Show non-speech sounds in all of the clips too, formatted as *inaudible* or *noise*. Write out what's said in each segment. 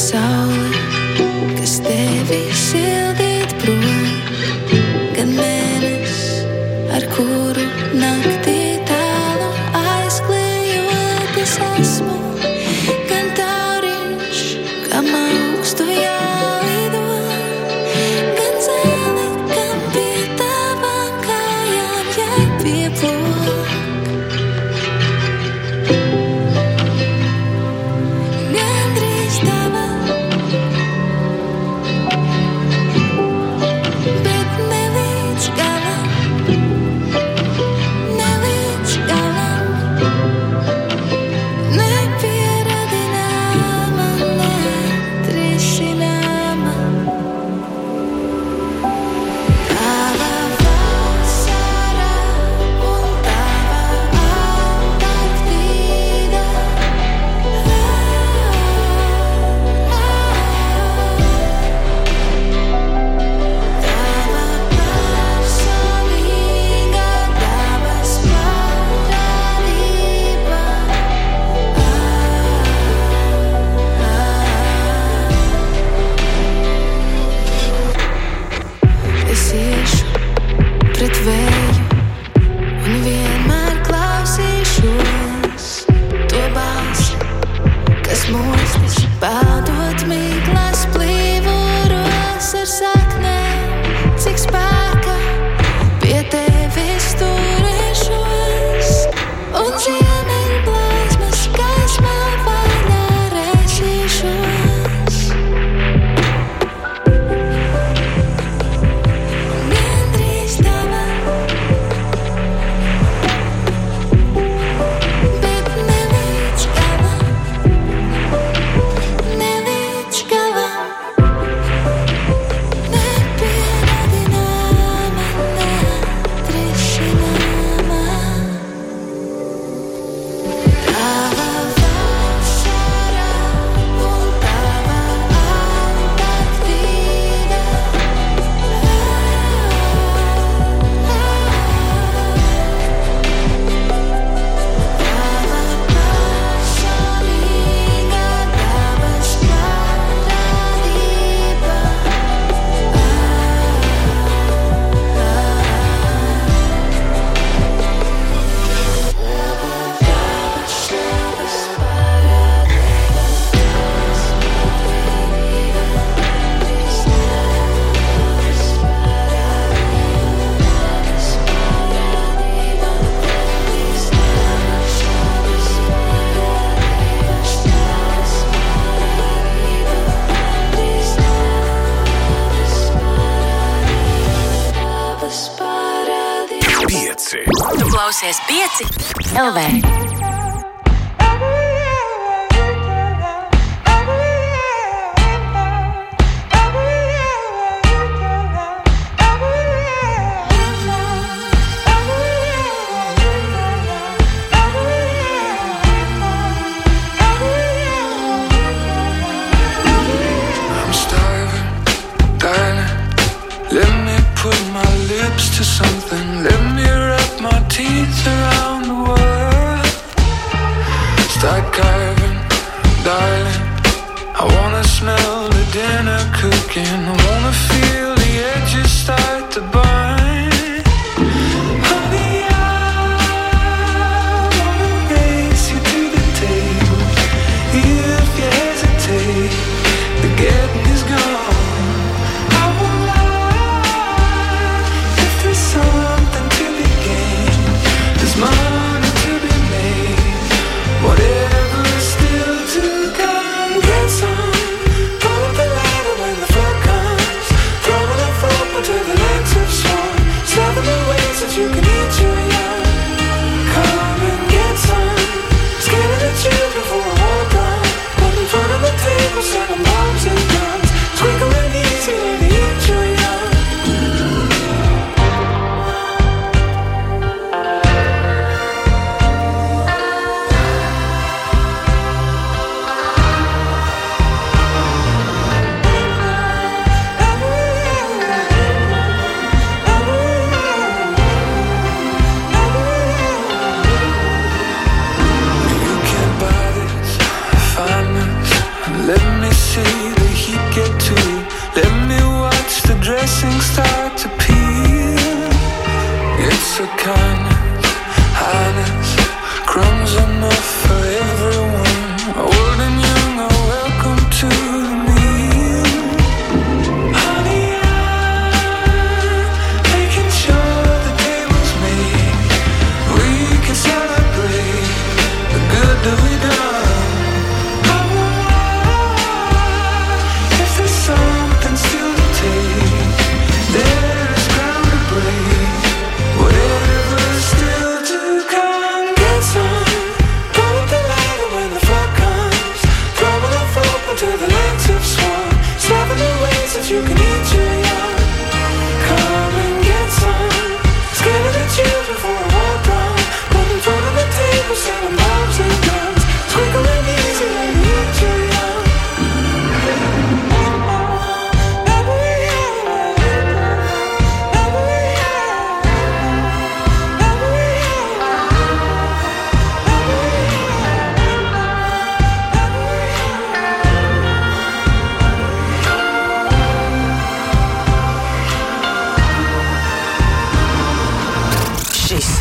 So. over. Let me put my lips to something. Let me wrap my teeth around darling, darling. I wanna smell the dinner cooking.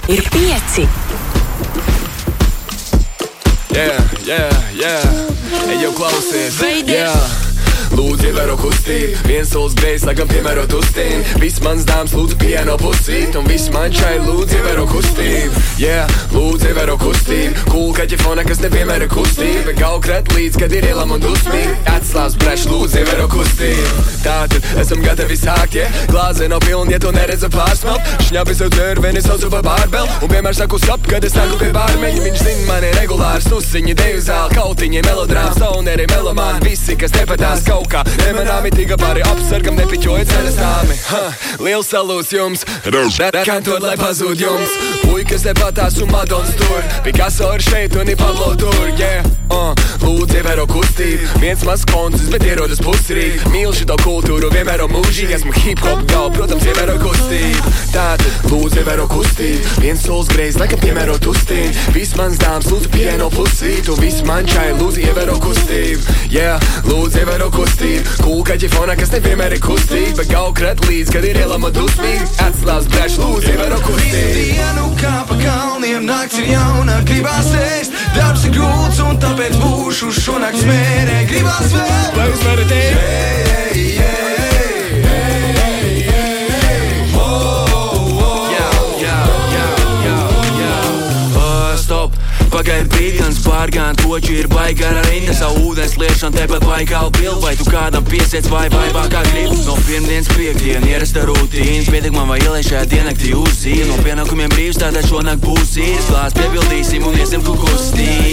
Ir pieci. Yeah, yeah, yeah. Ej, jau klausies. Veidi. Yeah. Lūdzu, ievēro kustību, viens solis grēs, laikam piemērot uztīm. Viss mans dāmas, lūdzu, pieno pusīt, un viss man čai, lūdzu, ievēro kustību. Yeah, lūdzu, ievēro kustību. Kūl kaķefona, kas nepiemēra kustību. Gaukret līdz, kad ir ielam un dusmīgi. Atslābs breš, lūdzu, ievēro kustību. Tātad esam gatavi sākt, ja glāze nav pilna, ja to neredza pārsmelt. Šņabi sev dzer, vieni saucu par bārbeli, un vienmēr saku sap, kad es nāku pie bārmeņa. Viņš zina, man ir regulārs tusiņi, deju zāli, kautiņi, melodrāms, sauneri, melomāni, visi, kas nepatās kaut kā. Nemanāmi tika pāri apsargam, nepiķoja cenas nāmi. Liels salūts jums, kantot, lai pazūd jums. Puikas nepatās un madons tur, Picasso ir šeit un ir Pablo tur, yeah. Uh, lūdzu, ievēro kustību, viens maz koncis, bet ierodas pusrīt. Mīl šito kultūru, vienmēro mūžīgi, esmu hip hop gal, protams, ievēro kustību. Tātad, lūdzu, ievēro kustību, viens solis greiz, laikam piemērot uztīm. Viss mans dāmas, lūdzu, pieno pusīt, un viss man čai, lūdzu, ievēro kustību. Yeah, lūdzu, ievēro kustību, kūkaķi fonā, kas nevienmēr ir kustība, bet gaukret līdz, kad ir ielama dusmīgi. Atslābs brēš, lūdzu, ievēro kustību. dienu kā pa kalniem, nakts ir jauna, gribās ēst. Darbs ir grūts un tāpēc būšu šonakt smērē, gribās vēl. Lai jūs varat ēst! Stop! Pagaidi brīdienas pārgān, koči ir baigā ar rinda Savu ūdens liešanu tepat baigā bildu Vai tu kādam piesiec vai vaibā kā gribi No pirmdienas piekdien ierasta rutīna Pietiek man vai ielai šajā diennaktī uzzīme No pienākumiem brīvs tātad šonakt būs īrs Glās piebildīsim un iesim yeah.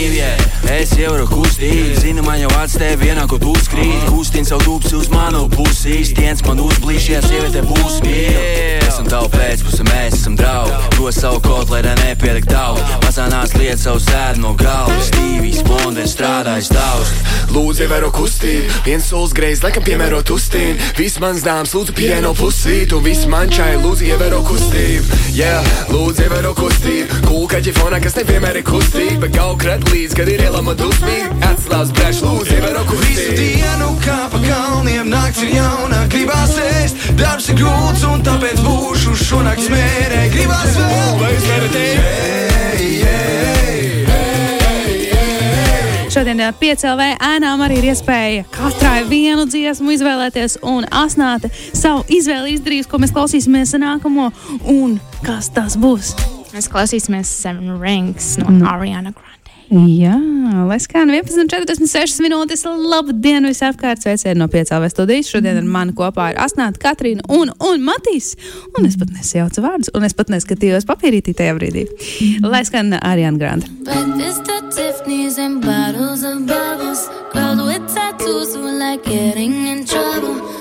Es jau varu kustīt. Zini man jau atstēja vienā, ko tu skrīt. Kustīn savu dūpsi uz manu pusi. Stiens man uzblīš, ja sieviete būs mīl. Esam tavu pēcpuse, mēs esam draugi. To savu kaut, lai nepielikt daudz Mazānās lietas savu sēdu no galvas. Stīvijas bondens strādājis daudz. Lūdzu, ievēro kustību, viens solis greiz, laikam piemērot uztīm. Viss mans dāmas, lūdzu, pieno pusīt, un viss man čai, lūdzu, ievēro kustību. Yeah, lūdzu, ievēro kustību. Kūkaķi fonā, kas nevienmēr ir kustība, bet gaukret līdz, kad ir ielama dusmīgi. Atslābs brēš, lūdzu, ievēro Visu kustību. dienu kā pa kalniem, nakts ir jauna, gribās ēst. Darbs ir grūts un tāpēc būšu šonakt smērē, gribās vēl. Lai! Hey, hey, Šodien ar 5LV ēnām arī ir iespēja katrai vienu dziesmu izvēlēties, un Asnāte savu izvēli izdarīs, ko mēs klausīsimies nākamo, un kas tas būs. Mēs klausīsimies Seven Rings no mm. Ariana Grande. Jā, skan 11,46 minūtes. Labdien, visapkārt! Sveicieni no 5LV studijas. Šodien ar mani kopā ir Asnāta, Katrīna un, un Matīs. Un es pat nesajaucu vārdus, un es pat neskatījos papīrītī tajā brīdī. Lai skan Ariana Grande.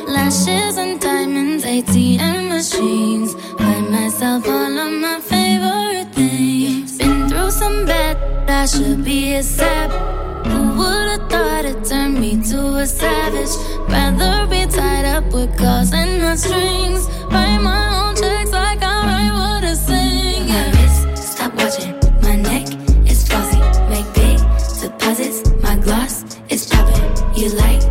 Lashes and diamonds, ATM machines. Buy myself all of my favorite things. Been bad, I should be a sap. Who would've thought it turned me to a savage? Rather be tied up with calls and not strings. Write my own checks like I write what I sing. My wrist, stop watching. My neck is flossy. Make big deposits. My gloss is popping. You like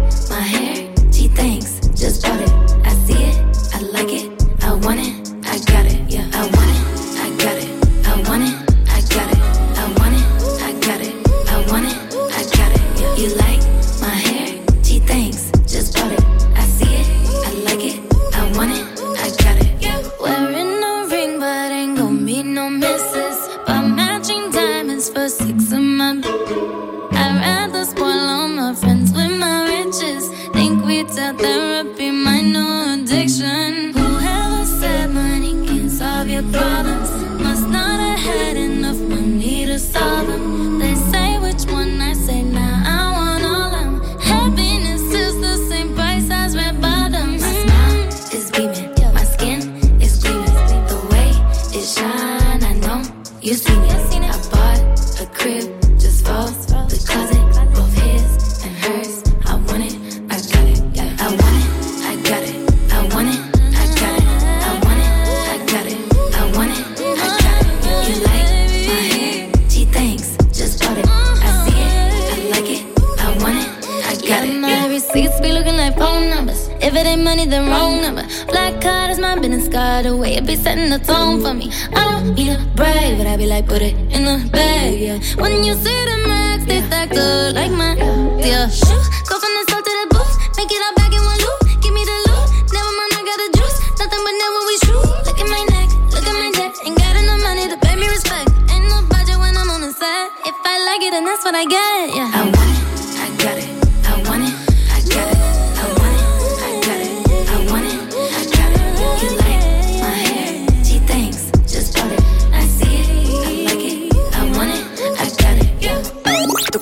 business card away. It be setting the tone for me. I don't need a brag, but I be like, put it in the bag, yeah. When you see the max, they stacked up like my yeah. Shoes go from the south to the booth, make it all back in one loop. Give me the loot, never mind, I got the juice. Nothing but never we true. Look at my neck, look at my neck. Ain't got enough money to pay me respect. Ain't no budget when I'm on the set. If I like it, then that's what I get,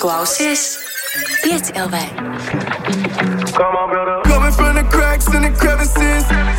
klausies 5 LV. Coming from the cracks and the crevices.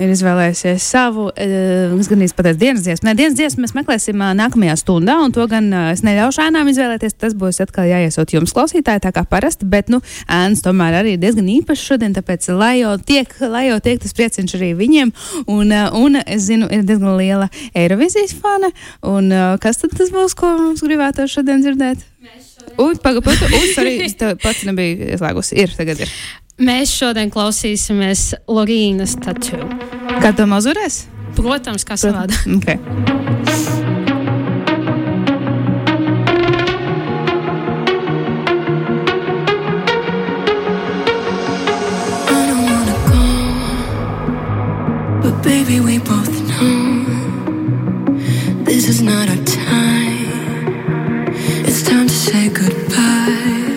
Ir izvēlējusies savu, es gan īsti pateicu dienas dziesmu. Nē, dienas dziesmu mēs meklēsim uh, nākamajā stundā, un to gan uh, es neļaušu ēnām izvēlēties. Tas būs atkal jāiesūt jums, klausītāji, tā kā parasti, bet, nu, ēns tomēr arī ir diezgan īpašs šodien, tāpēc, lai jau tiek, lai jau tiek tas prieciņš arī viņiem, un, un es zinu, ir diezgan liela Eirovizijas fana, un kas tad tas būs, ko mums gribētu šodien dzirdēt? Ui, pagaidi, pagaidi, ui, sorry, es *laughs* tev pats nebiju ieslēgusi. Ir, tagad ir. Mēs šodien klausīsimies Lorīnas tatu. Kā to mazurēs? Protams, kā savādi. *laughs* Okay. I don't wanna go, but baby, we both know this is not our time. It's time to say goodbye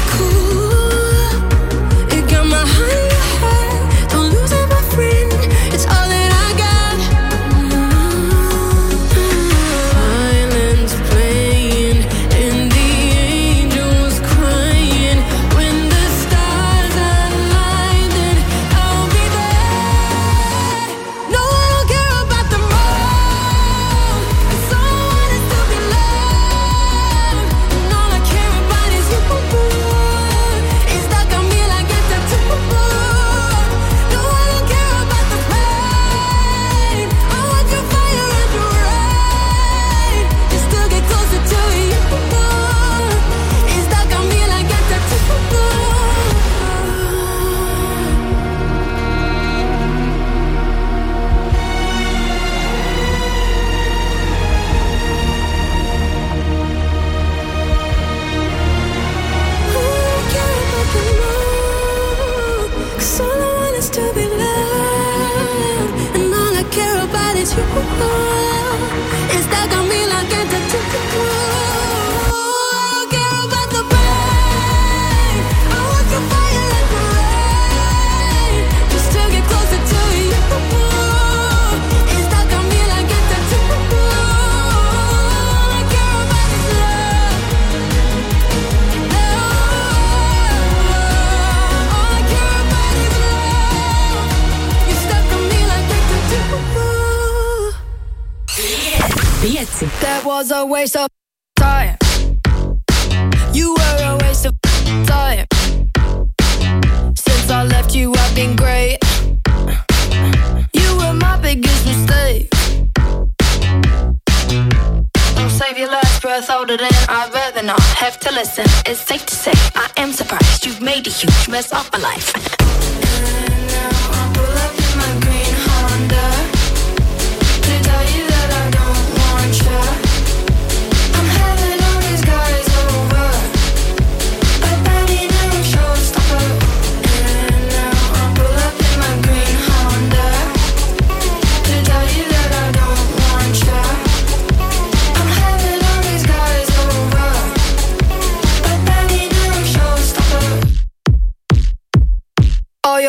cool. was a waste of time. You were a waste of time. Since I left you, I've been great. You were my biggest mistake. Don't save your last breath older than I'd rather not have to listen. It's safe to say I am surprised you've made a huge mess of my life.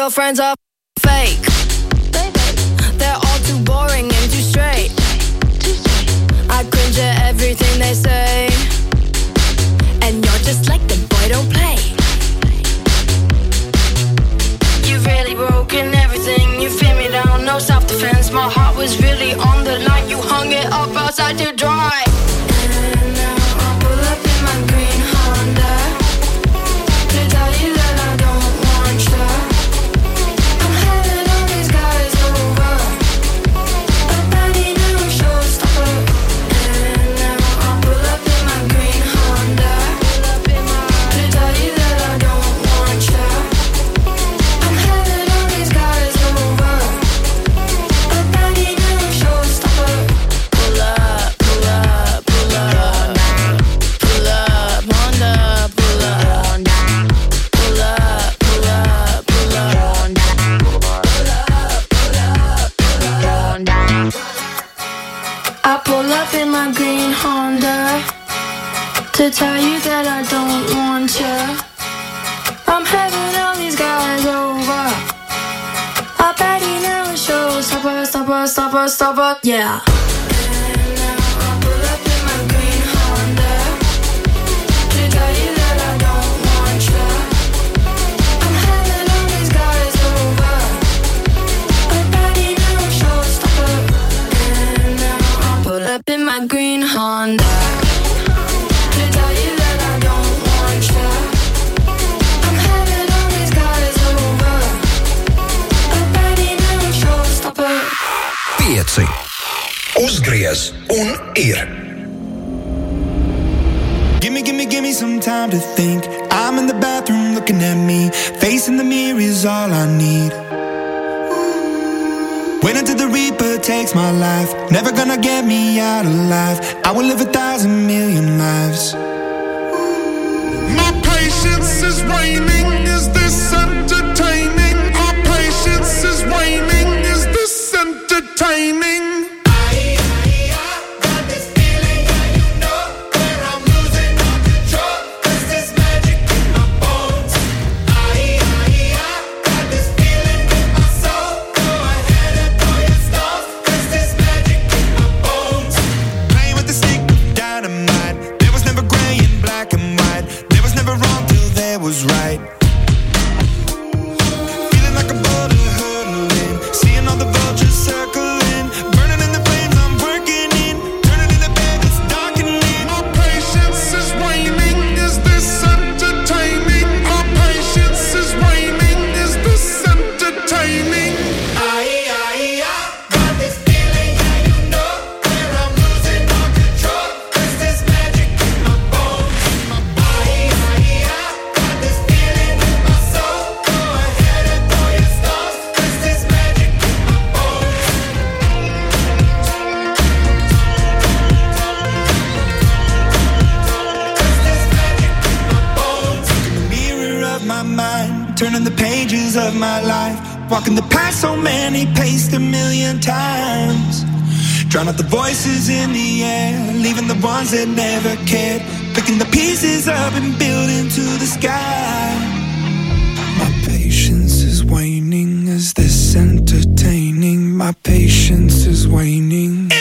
girlfriends are fake. They're all too boring and too straight. I cringe at everything they say. And you're just like the boy, don't play. You've really broken everything. You feel me down, no self defense. My heart was really on the line. You hung it up outside to dry. Yeah. Un IR. Gimme, gimme, gimme some time to think. I'm in the bathroom looking at me. Facing the mirror is all I need. Wait until the Reaper takes my life. Never gonna get me out alive. I will live a thousand million Walking the path so many paced a million times. Drown out the voices in the air, leaving the ones that never cared. Picking the pieces up and building to the sky. My patience is waning. Is this entertaining? My patience is waning.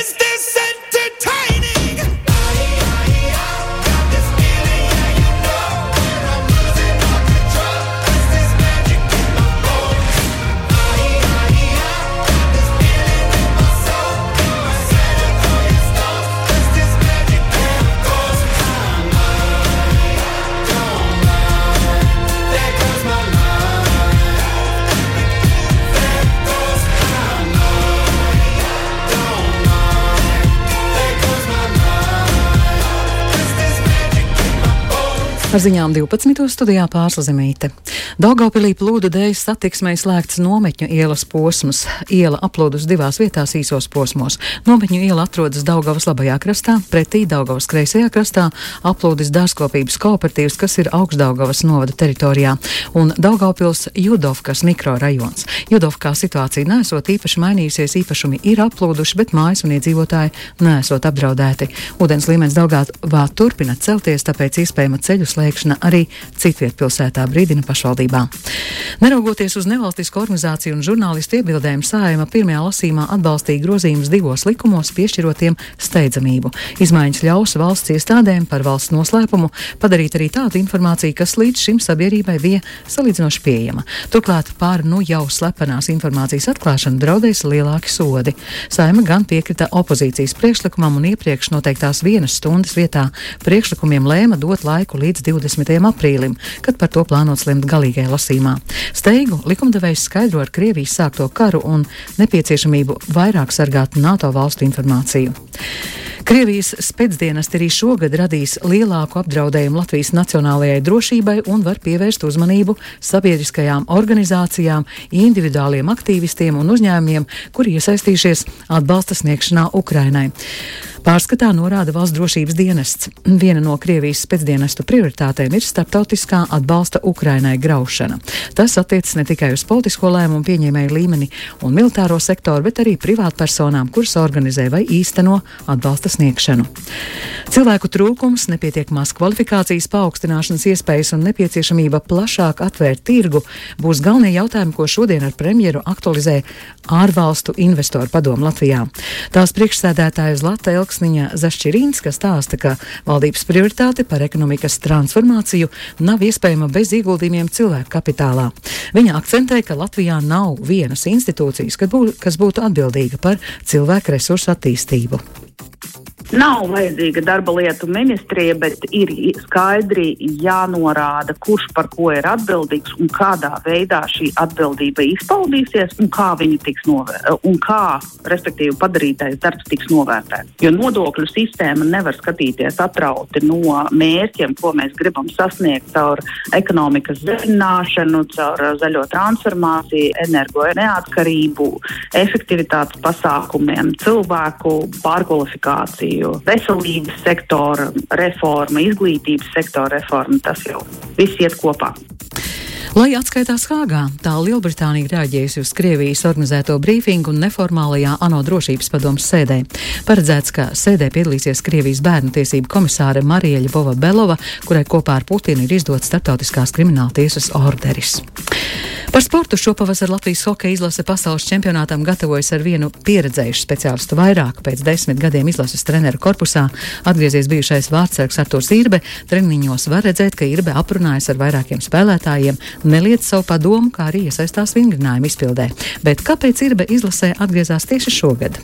Ar ziņām 12. studijā pārslazemīte. Daugavpilī plūdu dēļ satiksmē slēgts nometņu ielas posms. Iela aplūdus divās vietās īsos posmos. Nometņu iela atrodas Daugavas labajā krastā, pretī Daugavas kreisajā krastā aplūdis dārzkopības kooperatīvs, kas ir augstdaugavas novada teritorijā, un Daugavpils Judovkas mikrorajons. Judovkā situācija nesot īpaši mainījusies, īpašumi ir aplūduši, bet mājas un iedzīvotāji nesot apdraudēti. Ūdens līmenis Daugavā turpina celties, tāpēc iespējama ceļu slēgšana arī citviet pilsētā brīdina pašvaldībā. Neraugoties uz nevalstisko organizāciju un žurnālistu iebildēm, Sājuma pirmajā lasīmā atbalstīja grozījumus divos likumos, piešķirotiem steidzamību. Izmaiņas ļaus valsts iestādēm par valsts noslēpumu padarīt arī tādu informāciju, kas līdz šim sabiedrībai bija salīdzinoši pieejama. Turklāt pār nu jau slepenās informācijas atklāšanu draudēs lielāki sodi. Saima gan piekrita opozīcijas priekšlikumam un iepriekš noteiktās vienas stundas vietā priekšlikumiem lēma dot laiku līdz 20. aprīlim, kad par to plānots lemt galīgajā lasīmā. Steigu likumdevējs skaidro ar Krievijas sākto karu un nepieciešamību vairāk sargāt NATO valstu informāciju. Krievijas spēcdienas arī šogad radīs lielāku apdraudējumu Latvijas nacionālajai drošībai un var pievērst uzmanību sabiedriskajām organizācijām, individuāliem aktīvistiem un uzņēmumiem, kuri iesaistījušies atbalsta sniegšanā Ukrainai. Pārskatā norāda valsts drošības dienests. Viena no Krievijas spēcdienestu prioritātēm ir starptautiskā atbalsta Ukrainai graušana. Tas attiecas ne tikai uz politisko lēmumu pieņēmēju līmeni un militāro sektoru, bet arī privātpersonām, kuras organizē vai īsteno atbalsta sniegšanu. Cilvēku trūkums, nepietiekamās kvalifikācijas paaugstināšanas iespējas un nepieciešamība plašāk atvērt tirgu būs galvenie jautājumi, ko šodien ar premjeru aktualizē ārvalstu investoru padomu Latvijā. Tās priekšsēdētāja Zlata Elksniņa Zašķirīnska stāsta, ka valdības prioritāte par ekonomikas transformāciju nav iespējama bez ieguldījumiem cilvēku kapitālā. Viņa akcentē, ka Latvijā nav vienas institūcijas, bū, kas būtu atbildīga par cilvēku resursu attīstību. Nav vajadzīga darba lietu ministrija, bet ir skaidri jānorāda, kurš par ko ir atbildīgs un kādā veidā šī atbildība izpaudīsies un kā viņa tiks novērtēta un kā, respektīvi, padarītais darbs tiks novērtēts. Jo nodokļu sistēma nevar skatīties atrauti no mērķiem, ko mēs gribam sasniegt caur ekonomikas zaļināšanu, caur zaļo transformāciju, energo neatkarību, efektivitātes pasākumiem, cilvēku pārkvalifikāciju veselības sektora reforma, izglītības sektora reforma, tas jau viss iet kopā. Lai atskaitās Hāgā, tā Lielbritānija reaģējusi uz Krievijas organizēto brīfingu un neformālajā ANO drošības padomas sēdē. Paredzēts, ka sēdē piedalīsies Krievijas bērnu tiesību komisāre Marija Ļubova Belova, kurai kopā ar Putinu ir izdots starptautiskās krimināla tiesas orderis. Par sportu šopavasar Latvijas hokeja izlase pasaules čempionātam gatavojas ar vienu pieredzējušu speciālistu vairāk. Pēc desmit gadiem izlases treneru korpusā atgriezies bijušais vārdsargs Arturs Irbe. Treniņos var redzēt, ka Irbe aprunājas ar vairākiem spēlētājiem, neliedz savu padomu, kā arī iesaistās vingrinājumu izpildē. Bet kāpēc Irbe izlasē atgriezās tieši šogad?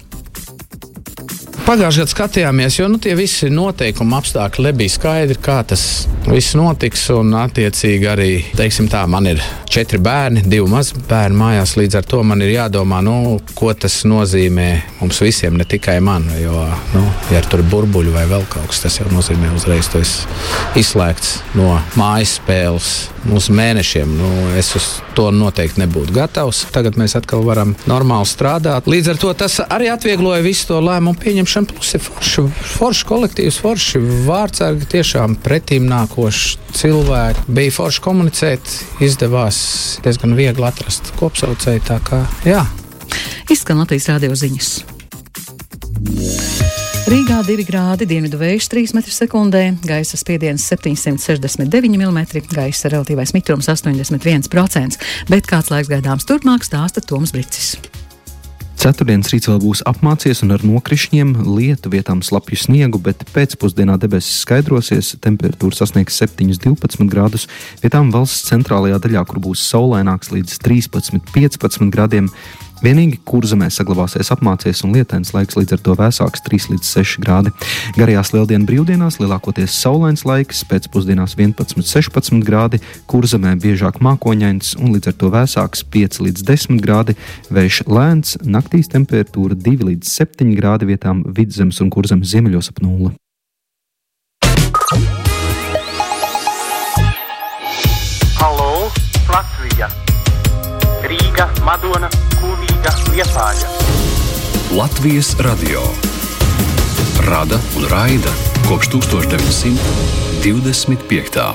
Pagājušajā gadā skatījāmies, jo nu, tie visi noteikumi, apstākļi nebija skaidri, kā tas viss notiks. Un, attiecīgi, arī teiksim, tā, man ir četri bērni, divi mazi bērni mājās. Līdz ar to man ir jādomā, nu, ko tas nozīmē mums visiem, ne tikai man. Jo, nu, ja tur ir burbuļi vai vēl kaut kas, tas jau nozīmē uzreiz to izslēgts no mājas spēles. Uz mēnešiem nu, es uz to noteikti nebūtu gatavs. Tagad mēs atkal varam normāli strādāt. Līdz ar to tas arī atviegloja visu to lēmumu pieņemšanu. Plus ir forši, forši kolektīvs, forši vārdsargi, tiešām pretīm nākoši cilvēki. Bija forši komunicēt, izdevās diezgan viegli atrast kopsaucēju. Tā kā jā. Izskan Latvijas rādio ziņas. Rīgā 2 grādi, dienvidu vējš 3 m2, gaisa spiediens 769 mm, gaisa relatīvais mitrums 81%, bet kāds laiks gaidāms turpmāk stāsta Toms Bricis. Ceturtdienas rīts vēl būs apmācies un ar nokrišņiem, lietu vietām slapju sniegu, bet pēcpusdienā debesis skaidrosies, temperatūra sasniegs 7,12 grādus. Vietām valsts centrālajā daļā, kur būs saulaināks līdz 13,15 grādiem, Vienīgi kurzemē saglabāsies apmācies un lietains laiks, līdz ar to vēsāks 3 līdz 6 grādi. Garajās lieldienu brīvdienās lielākoties saulains laiks, pēcpusdienās 11-16 grādi, kurzemē biežāk mākoņains un līdz ar to vēsāks 5 līdz 10 grādi, vējš lēns, naktīs temperatūra 2 līdz 7 grādi vietām vidzemes un kurzemes ziemeļos ap nulli. Halo, Latvija! Rīga, Madona, Kulīga, Liepāja. Latvijas radio rada un raida kopš 1925.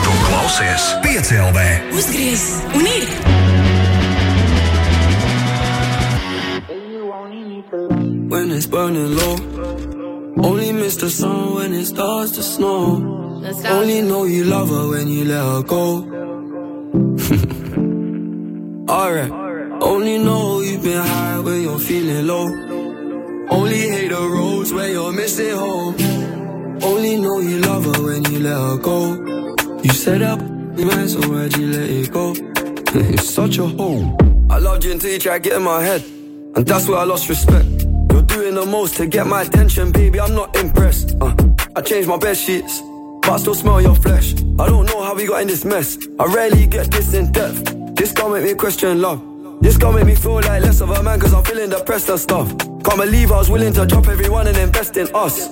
Tu klausies piecēlē. Uzgriez un ir! When it's burning low. Only miss the sun when it starts to snow. Only know you love her when you let her go. *laughs* Alright. Only know you've been high when you're feeling low. Only hate the roads when you're missing home. Only know you love her when you let her go. You set up mind, so why'd you let it go? *laughs* it's such a hole. I loved you until you tried to get in my head. And that's where I lost respect. Doing the most to get my attention, baby. I'm not impressed. Uh, I changed my bed sheets, but I still smell your flesh. I don't know how we got in this mess. I rarely get this in depth. This gon' make me question love. This gon' make me feel like less of a man, cause I'm feeling depressed and stuff. Can't believe I was willing to drop everyone and invest in us.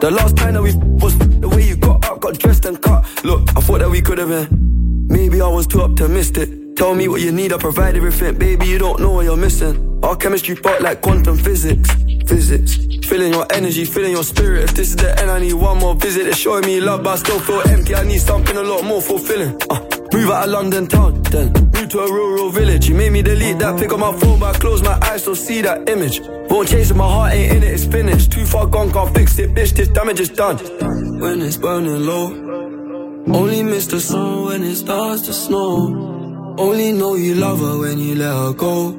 The last time that we was the way you got up, got dressed and cut. Look, I thought that we could have been. Maybe I was too optimistic. Tell me what you need, I provide everything. Baby, you don't know what you're missing. Our chemistry part like quantum physics. Physics. Feeling your energy, feeling your spirit. If this is the end, I need one more visit. It's showing me love, but I still feel empty. I need something a lot more fulfilling. Uh, move out of London town, then move to a rural village. You made me delete that, pick up my phone, but I close my eyes, still see that image. Won't chase it, my heart ain't in it, it's finished. Too far gone, can't fix it, bitch. This damage is done. When it's burning low, only miss the sun when it starts to snow. Only know you love her when you let her go.